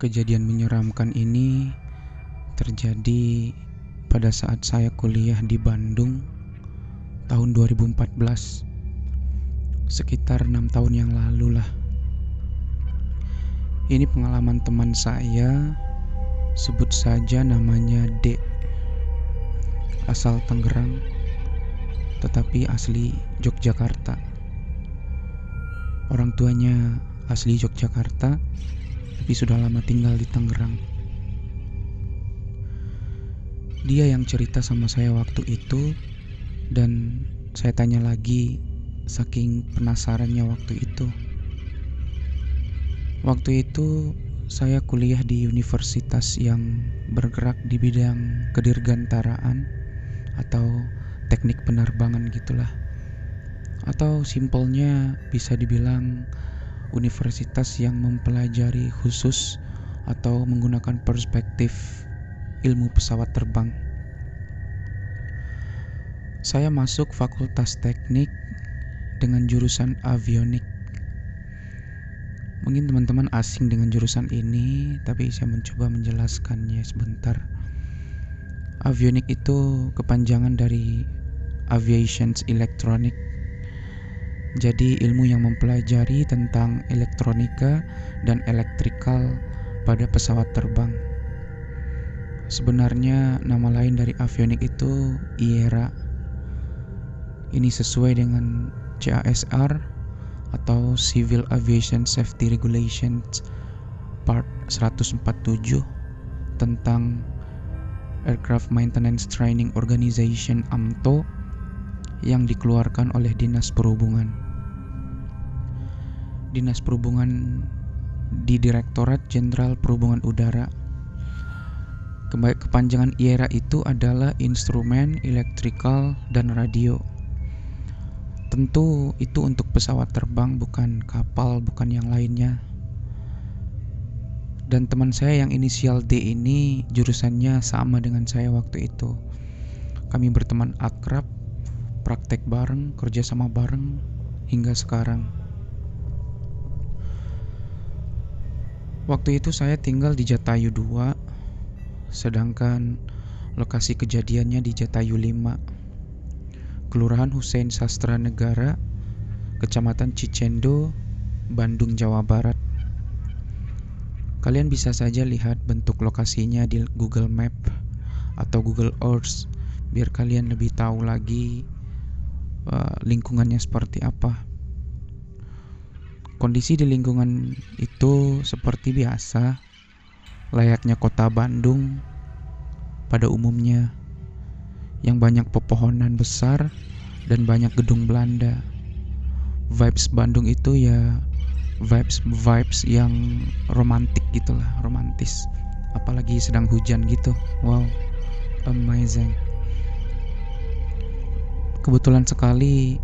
Kejadian menyeramkan ini terjadi pada saat saya kuliah di Bandung tahun 2014. Sekitar enam tahun yang lalu lah. Ini pengalaman teman saya, sebut saja namanya D. Asal Tangerang, tetapi asli Yogyakarta. Orang tuanya asli Yogyakarta, tapi sudah lama tinggal di Tangerang. Dia yang cerita sama saya waktu itu dan saya tanya lagi saking penasarannya waktu itu. Waktu itu saya kuliah di universitas yang bergerak di bidang kedirgantaraan atau teknik penerbangan gitulah. Atau simpelnya bisa dibilang universitas yang mempelajari khusus atau menggunakan perspektif ilmu pesawat terbang. Saya masuk Fakultas Teknik dengan jurusan avionik. Mungkin teman-teman asing dengan jurusan ini, tapi saya mencoba menjelaskannya sebentar. Avionik itu kepanjangan dari Aviation's Electronic jadi ilmu yang mempelajari tentang elektronika dan elektrikal pada pesawat terbang. Sebenarnya nama lain dari avionik itu IERA. Ini sesuai dengan CASR atau Civil Aviation Safety Regulations Part 147 tentang Aircraft Maintenance Training Organization AMTO yang dikeluarkan oleh Dinas Perhubungan. Dinas Perhubungan di Direktorat Jenderal Perhubungan Udara. Kepanjangan IERA itu adalah instrumen elektrikal dan radio. Tentu itu untuk pesawat terbang bukan kapal, bukan yang lainnya. Dan teman saya yang inisial D ini jurusannya sama dengan saya waktu itu. Kami berteman akrab praktek bareng, kerja sama bareng hingga sekarang. Waktu itu saya tinggal di Jatayu 2, sedangkan lokasi kejadiannya di Jatayu 5, Kelurahan Hussein Sastra Negara, Kecamatan Cicendo, Bandung, Jawa Barat. Kalian bisa saja lihat bentuk lokasinya di Google Map atau Google Earth biar kalian lebih tahu lagi uh, lingkungannya seperti apa. Kondisi di lingkungan itu seperti biasa, layaknya kota Bandung pada umumnya, yang banyak pepohonan besar dan banyak gedung Belanda. Vibes Bandung itu ya vibes vibes yang romantis gitulah, romantis. Apalagi sedang hujan gitu. Wow, amazing. Kebetulan sekali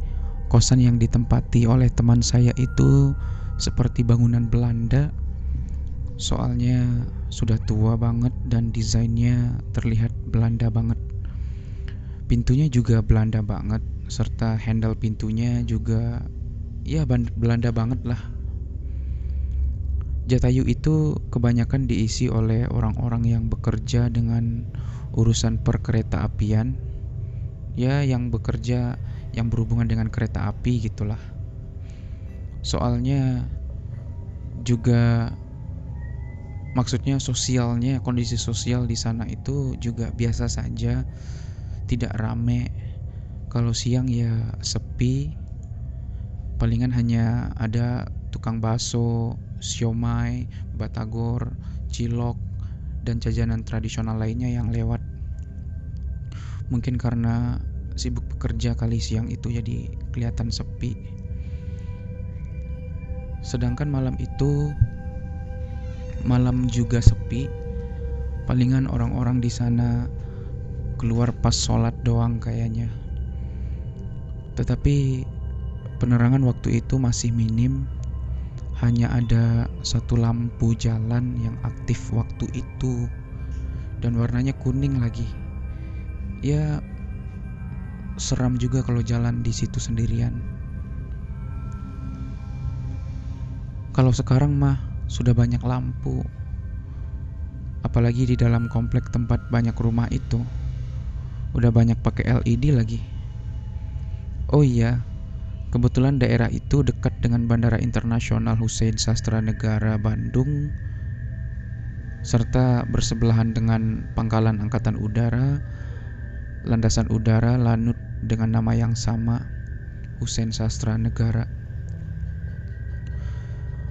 kosan yang ditempati oleh teman saya itu seperti bangunan Belanda. Soalnya sudah tua banget dan desainnya terlihat Belanda banget. Pintunya juga Belanda banget serta handle pintunya juga ya Belanda banget lah. Jatayu itu kebanyakan diisi oleh orang-orang yang bekerja dengan urusan perkereta apian ya yang bekerja yang berhubungan dengan kereta api gitulah. Soalnya juga maksudnya sosialnya kondisi sosial di sana itu juga biasa saja tidak rame. Kalau siang ya sepi palingan hanya ada tukang bakso, siomay, batagor, cilok, dan jajanan tradisional lainnya yang lewat. Mungkin karena sibuk bekerja kali siang itu jadi kelihatan sepi. Sedangkan malam itu malam juga sepi. Palingan orang-orang di sana keluar pas sholat doang kayaknya. Tetapi penerangan waktu itu masih minim. Hanya ada satu lampu jalan yang aktif waktu itu. Dan warnanya kuning lagi. Ya seram juga kalau jalan di situ sendirian. Kalau sekarang mah sudah banyak lampu, Apalagi di dalam komplek tempat banyak rumah itu. Udah banyak pakai LED lagi. Oh iya, kebetulan daerah itu dekat dengan Bandara Internasional Hussein Sastra Negara Bandung serta bersebelahan dengan Pangkalan Angkatan Udara, Landasan Udara Lanut dengan nama yang sama, Hussein Sastra Negara.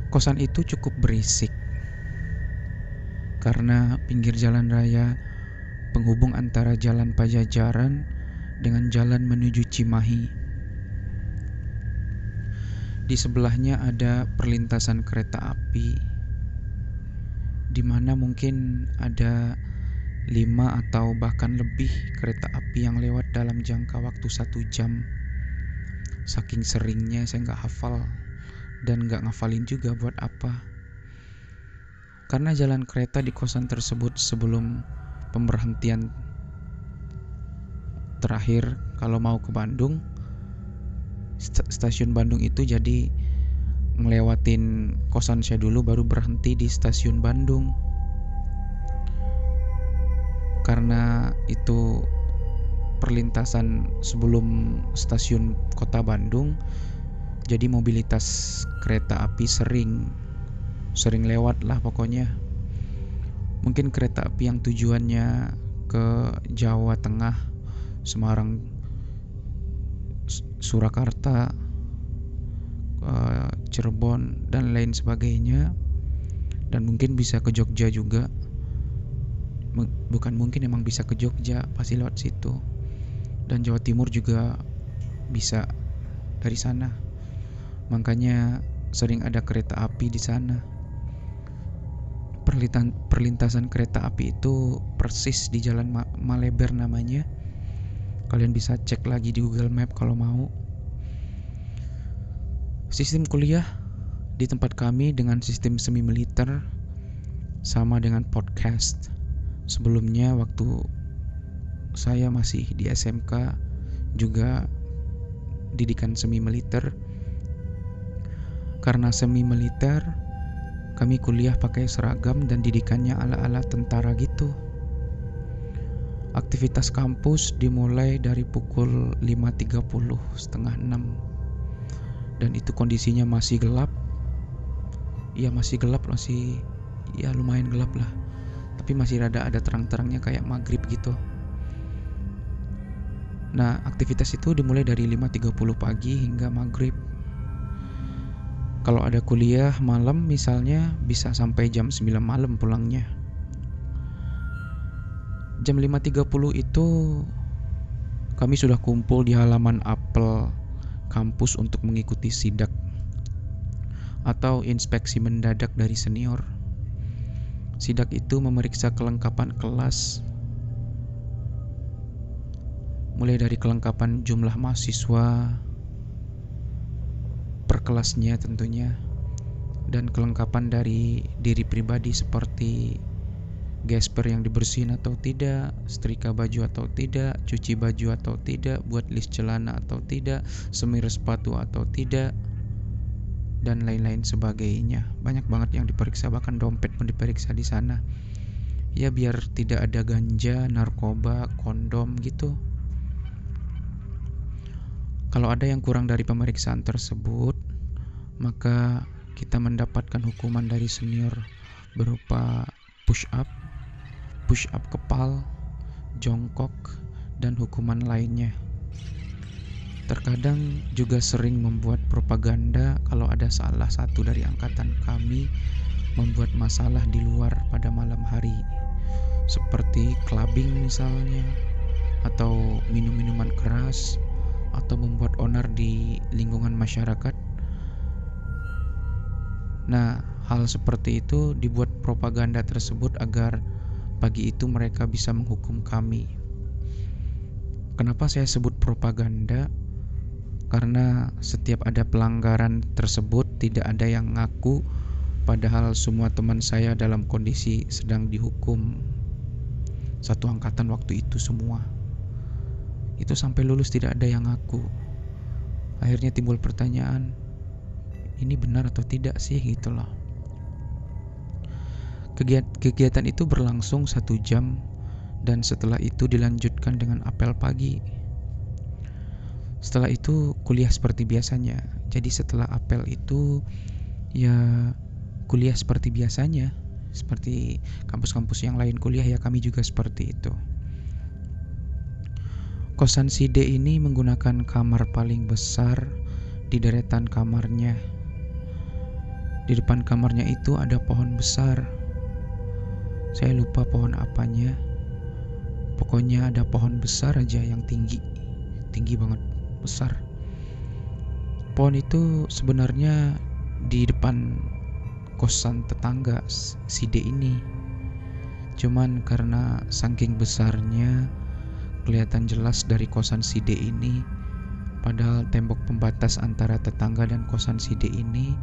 Kosan itu cukup berisik karena pinggir jalan raya penghubung antara Jalan Pajajaran dengan jalan menuju Cimahi. Di sebelahnya ada perlintasan kereta api di mana mungkin ada lima atau bahkan lebih kereta api yang lewat dalam jangka waktu satu jam. Saking seringnya saya nggak hafal dan nggak ngafalin juga buat apa. Karena jalan kereta di kosan tersebut sebelum pemberhentian terakhir kalau mau ke Bandung, stasiun Bandung itu jadi ngelewatin kosan saya dulu baru berhenti di stasiun Bandung karena itu perlintasan sebelum stasiun kota Bandung jadi mobilitas kereta api sering sering lewat lah pokoknya. Mungkin kereta api yang tujuannya ke Jawa Tengah Semarang Surakarta uh, Cirebon dan lain sebagainya. Dan mungkin bisa ke Jogja juga bukan mungkin emang bisa ke Jogja pasti lewat situ. Dan Jawa Timur juga bisa dari sana. Makanya sering ada kereta api di sana. Perlintasan, perlintasan kereta api itu persis di Jalan Maleber namanya. Kalian bisa cek lagi di Google Map kalau mau. Sistem kuliah di tempat kami dengan sistem semi militer sama dengan podcast. Sebelumnya waktu saya masih di SMK juga didikan semi militer. Karena semi militer kami kuliah pakai seragam dan didikannya ala-ala tentara gitu. Aktivitas kampus dimulai dari pukul 5.30 setengah 6 dan itu kondisinya masih gelap ya masih gelap masih ya lumayan gelap lah tapi masih rada ada terang-terangnya kayak maghrib gitu. Nah aktivitas itu dimulai dari 5.30 pagi hingga maghrib. Kalau ada kuliah malam misalnya bisa sampai jam 9 malam pulangnya. Jam 5.30 itu kami sudah kumpul di halaman apel kampus untuk mengikuti sidak atau inspeksi mendadak dari senior. Sidak itu memeriksa kelengkapan kelas, mulai dari kelengkapan jumlah mahasiswa per kelasnya tentunya, dan kelengkapan dari diri pribadi seperti gesper yang dibersihin atau tidak, setrika baju atau tidak, cuci baju atau tidak, buat list celana atau tidak, semir sepatu atau tidak, dan lain-lain sebagainya. Banyak banget yang diperiksa, bahkan dompet pun diperiksa di sana. Ya biar tidak ada ganja, narkoba, kondom gitu. Kalau ada yang kurang dari pemeriksaan tersebut, maka kita mendapatkan hukuman dari senior berupa push up push up kepal, jongkok, dan hukuman lainnya. Terkadang juga sering membuat propaganda kalau ada salah satu dari angkatan kami membuat masalah di luar pada malam hari, seperti clubbing misalnya, atau minum-minuman keras, atau membuat onar di lingkungan masyarakat. Nah, hal seperti itu dibuat propaganda tersebut agar Pagi itu mereka bisa menghukum kami. Kenapa saya sebut propaganda? Karena setiap ada pelanggaran tersebut tidak ada yang ngaku padahal semua teman saya dalam kondisi sedang dihukum. Satu angkatan waktu itu semua. Itu sampai lulus tidak ada yang ngaku. Akhirnya timbul pertanyaan, ini benar atau tidak sih gitu loh. Kegiatan itu berlangsung satu jam dan setelah itu dilanjutkan dengan apel pagi. Setelah itu kuliah seperti biasanya. Jadi setelah apel itu ya kuliah seperti biasanya. Seperti kampus-kampus yang lain kuliah ya kami juga seperti itu. Kosan si D ini menggunakan kamar paling besar di deretan kamarnya. Di depan kamarnya itu ada pohon besar saya lupa pohon apanya. Pokoknya ada pohon besar aja yang tinggi. Tinggi banget, besar. Pohon itu sebenarnya di depan kosan tetangga si D ini. Cuman karena saking besarnya kelihatan jelas dari kosan si D ini padahal tembok pembatas antara tetangga dan kosan si D ini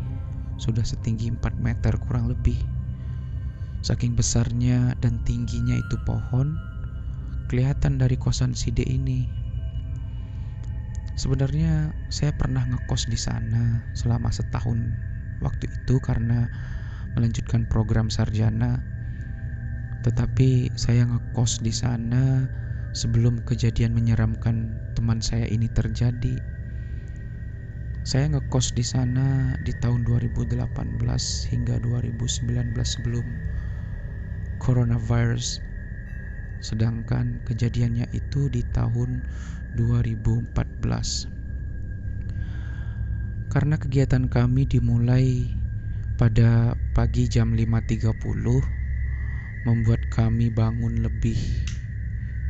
sudah setinggi 4 meter kurang lebih. Saking besarnya dan tingginya itu pohon, kelihatan dari kosan si D ini. Sebenarnya saya pernah ngekos di sana selama setahun waktu itu karena melanjutkan program sarjana. Tetapi saya ngekos di sana sebelum kejadian menyeramkan teman saya ini terjadi. Saya ngekos di sana di tahun 2018 hingga 2019 sebelum coronavirus. Sedangkan kejadiannya itu di tahun 2014. Karena kegiatan kami dimulai pada pagi jam 5.30 membuat kami bangun lebih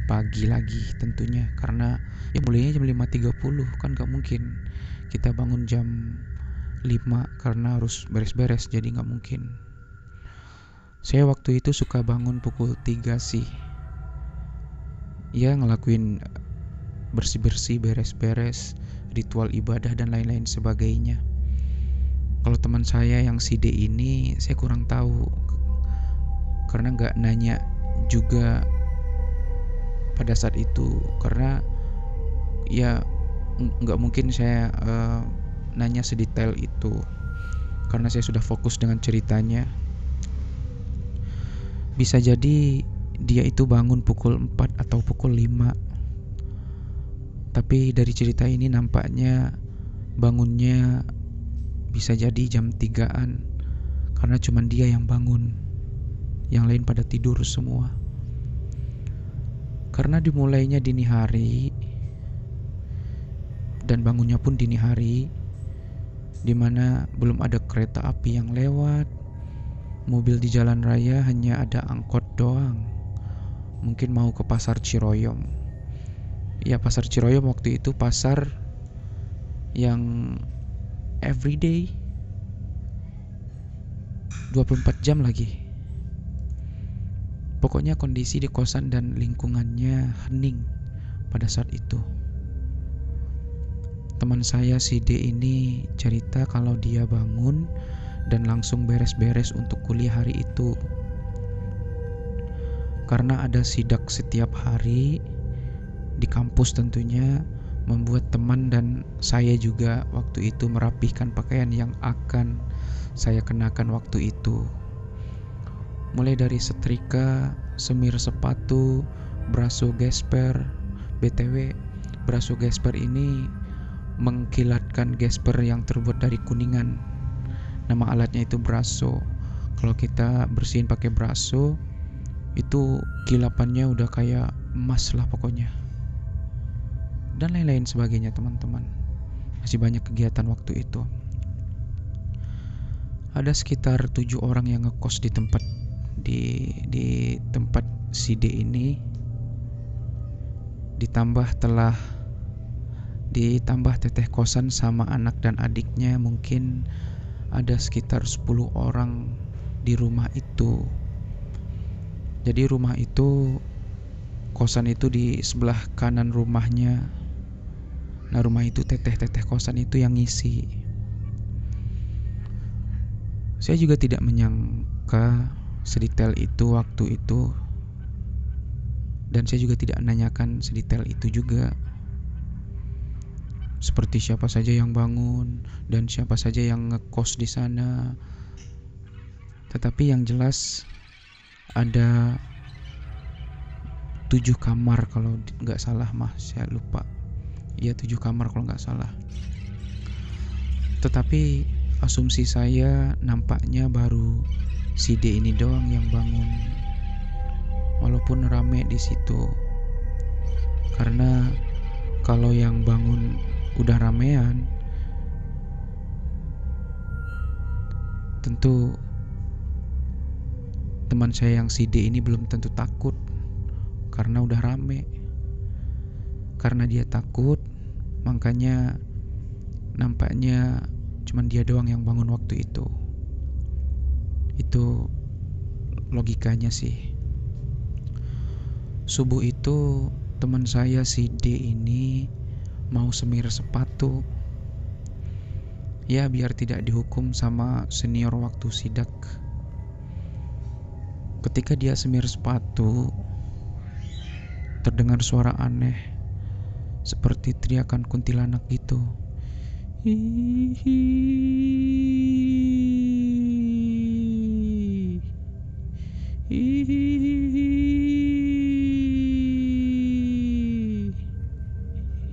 pagi lagi tentunya karena ya mulainya jam 5.30 kan gak mungkin kita bangun jam 5 karena harus beres-beres jadi gak mungkin saya waktu itu suka bangun pukul 3 sih. Ya ngelakuin bersih-bersih, beres-beres, ritual ibadah dan lain-lain sebagainya. Kalau teman saya yang si D ini saya kurang tahu karena nggak nanya juga pada saat itu karena ya nggak mungkin saya uh, nanya sedetail itu karena saya sudah fokus dengan ceritanya bisa jadi dia itu bangun pukul 4 atau pukul 5. Tapi dari cerita ini nampaknya bangunnya bisa jadi jam 3-an karena cuma dia yang bangun. Yang lain pada tidur semua. Karena dimulainya dini hari dan bangunnya pun dini hari di mana belum ada kereta api yang lewat mobil di jalan raya hanya ada angkot doang. Mungkin mau ke pasar Ciroyom. Ya pasar Ciroyom waktu itu pasar yang everyday 24 jam lagi. Pokoknya kondisi di kosan dan lingkungannya hening pada saat itu. Teman saya si D ini cerita kalau dia bangun dan langsung beres-beres untuk kuliah hari itu. Karena ada sidak setiap hari di kampus tentunya membuat teman dan saya juga waktu itu merapihkan pakaian yang akan saya kenakan waktu itu. Mulai dari setrika, semir sepatu, braso gesper, BTW braso gesper ini mengkilatkan gesper yang terbuat dari kuningan. Nama alatnya itu braso kalau kita bersihin pakai braso itu kilapannya udah kayak emas lah pokoknya dan lain-lain sebagainya teman-teman masih banyak kegiatan waktu itu ada sekitar tujuh orang yang ngekos di tempat di di tempat si ini ditambah telah ditambah teteh kosan sama anak dan adiknya mungkin ada sekitar 10 orang di rumah itu. Jadi rumah itu kosan itu di sebelah kanan rumahnya. Nah, rumah itu teteh-teteh kosan itu yang ngisi. Saya juga tidak menyangka sedetail itu waktu itu. Dan saya juga tidak menanyakan sedetail itu juga seperti siapa saja yang bangun dan siapa saja yang ngekos di sana. Tetapi yang jelas ada tujuh kamar kalau nggak salah mah saya lupa ya tujuh kamar kalau nggak salah. Tetapi asumsi saya nampaknya baru si D ini doang yang bangun. Walaupun rame di situ. Karena kalau yang bangun udah ramean tentu teman saya yang si D ini belum tentu takut. Karena udah rame. Karena dia takut, makanya nampaknya cuman dia doang yang bangun waktu itu. Itu logikanya sih. Subuh itu teman saya si D ini mau semir sepatu. Ya biar tidak dihukum sama senior waktu sidak. Ketika dia semir sepatu, terdengar suara aneh seperti teriakan kuntilanak gitu.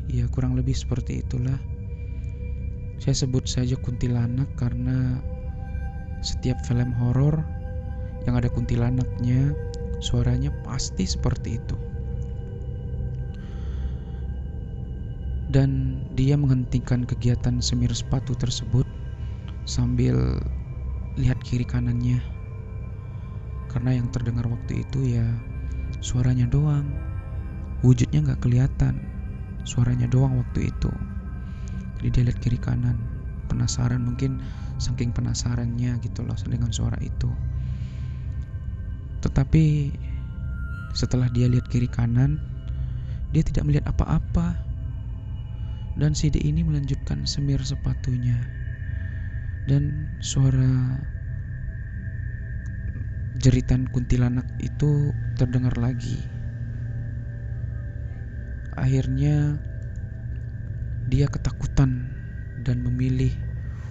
Ya kurang lebih seperti itulah. Saya sebut saja kuntilanak karena setiap film horor yang ada kuntilanaknya suaranya pasti seperti itu. Dan dia menghentikan kegiatan semir sepatu tersebut sambil lihat kiri kanannya. Karena yang terdengar waktu itu ya suaranya doang. Wujudnya nggak kelihatan suaranya doang waktu itu. Jadi dia lihat kiri kanan penasaran mungkin saking penasarannya gitu loh dengan suara itu. Tetapi setelah dia lihat kiri kanan dia tidak melihat apa-apa dan si D ini melanjutkan semir sepatunya. Dan suara jeritan kuntilanak itu terdengar lagi. Akhirnya dia ketakutan dan memilih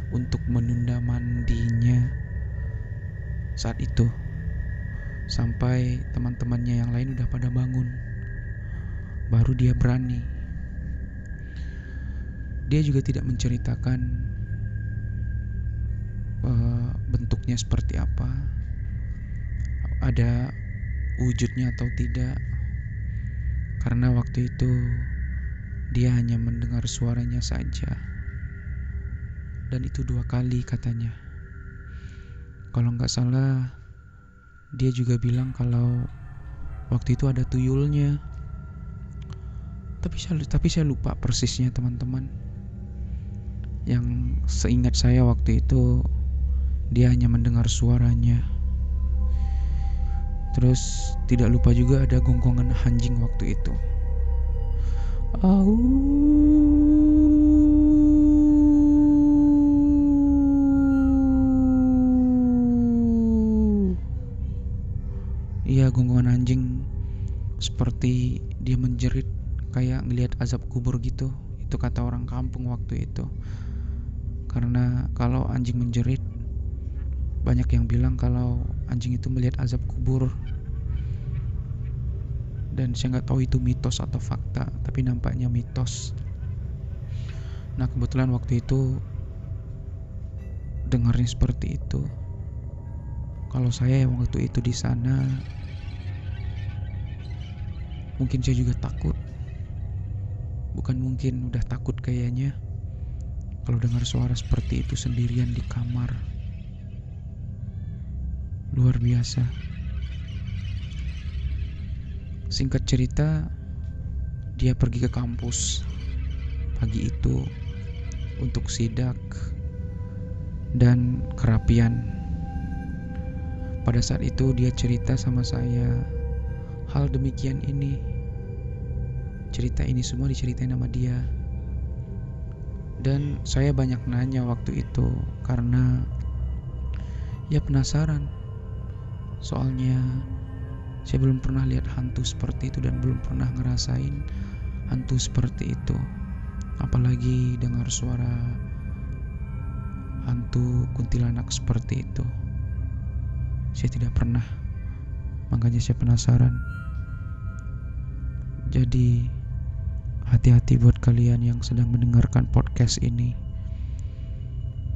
untuk menunda mandinya saat itu sampai teman-temannya yang lain udah pada bangun baru dia berani dia juga tidak menceritakan uh, bentuknya seperti apa, ada wujudnya atau tidak, karena waktu itu dia hanya mendengar suaranya saja, dan itu dua kali katanya. Kalau nggak salah, dia juga bilang kalau waktu itu ada tuyulnya. Tapi saya, tapi saya lupa persisnya teman-teman yang seingat saya waktu itu dia hanya mendengar suaranya. Terus tidak lupa juga ada gonggongan anjing waktu itu. Au. Iya, gonggongan anjing seperti dia menjerit kayak ngelihat azab kubur gitu. Itu kata orang kampung waktu itu karena kalau anjing menjerit banyak yang bilang kalau anjing itu melihat azab kubur. Dan saya nggak tahu itu mitos atau fakta tapi nampaknya mitos. Nah kebetulan waktu itu dengarnya seperti itu. Kalau saya yang waktu itu di sana mungkin saya juga takut. Bukan mungkin udah takut kayaknya kalau dengar suara seperti itu sendirian di kamar. Luar biasa. Singkat cerita, dia pergi ke kampus pagi itu untuk sidak dan kerapian. Pada saat itu dia cerita sama saya hal demikian ini. Cerita ini semua diceritain sama dia dan saya banyak nanya waktu itu karena ya penasaran. Soalnya saya belum pernah lihat hantu seperti itu dan belum pernah ngerasain hantu seperti itu. Apalagi dengar suara hantu kuntilanak seperti itu. Saya tidak pernah Makanya saya penasaran. Jadi hati-hati buat kalian yang sedang mendengarkan podcast ini.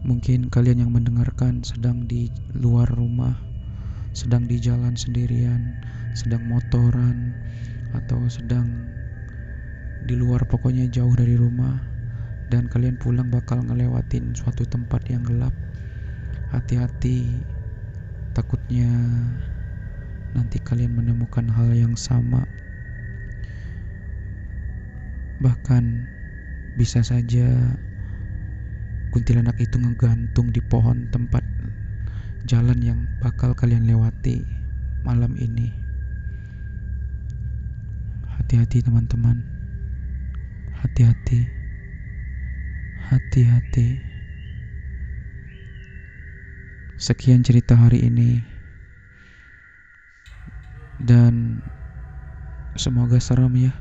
Mungkin kalian yang mendengarkan sedang di luar rumah, sedang di jalan sendirian, sedang motoran, atau sedang di luar pokoknya jauh dari rumah dan kalian pulang bakal ngelewatin suatu tempat yang gelap. Hati-hati, takutnya nanti kalian menemukan hal yang sama. Bahkan bisa saja kuntilanak itu ngegantung di pohon tempat jalan yang bakal kalian lewati malam ini. Hati-hati teman-teman. Hati-hati. Hati-hati. Sekian cerita hari ini. Dan semoga serem ya.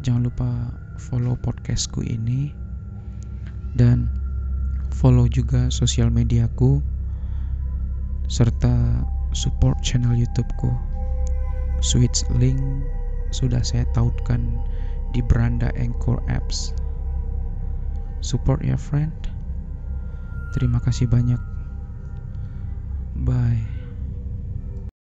Jangan lupa follow podcastku ini dan follow juga sosial mediaku serta support channel YouTubeku. Switch link sudah saya tautkan di beranda Anchor Apps. Support ya friend. Terima kasih banyak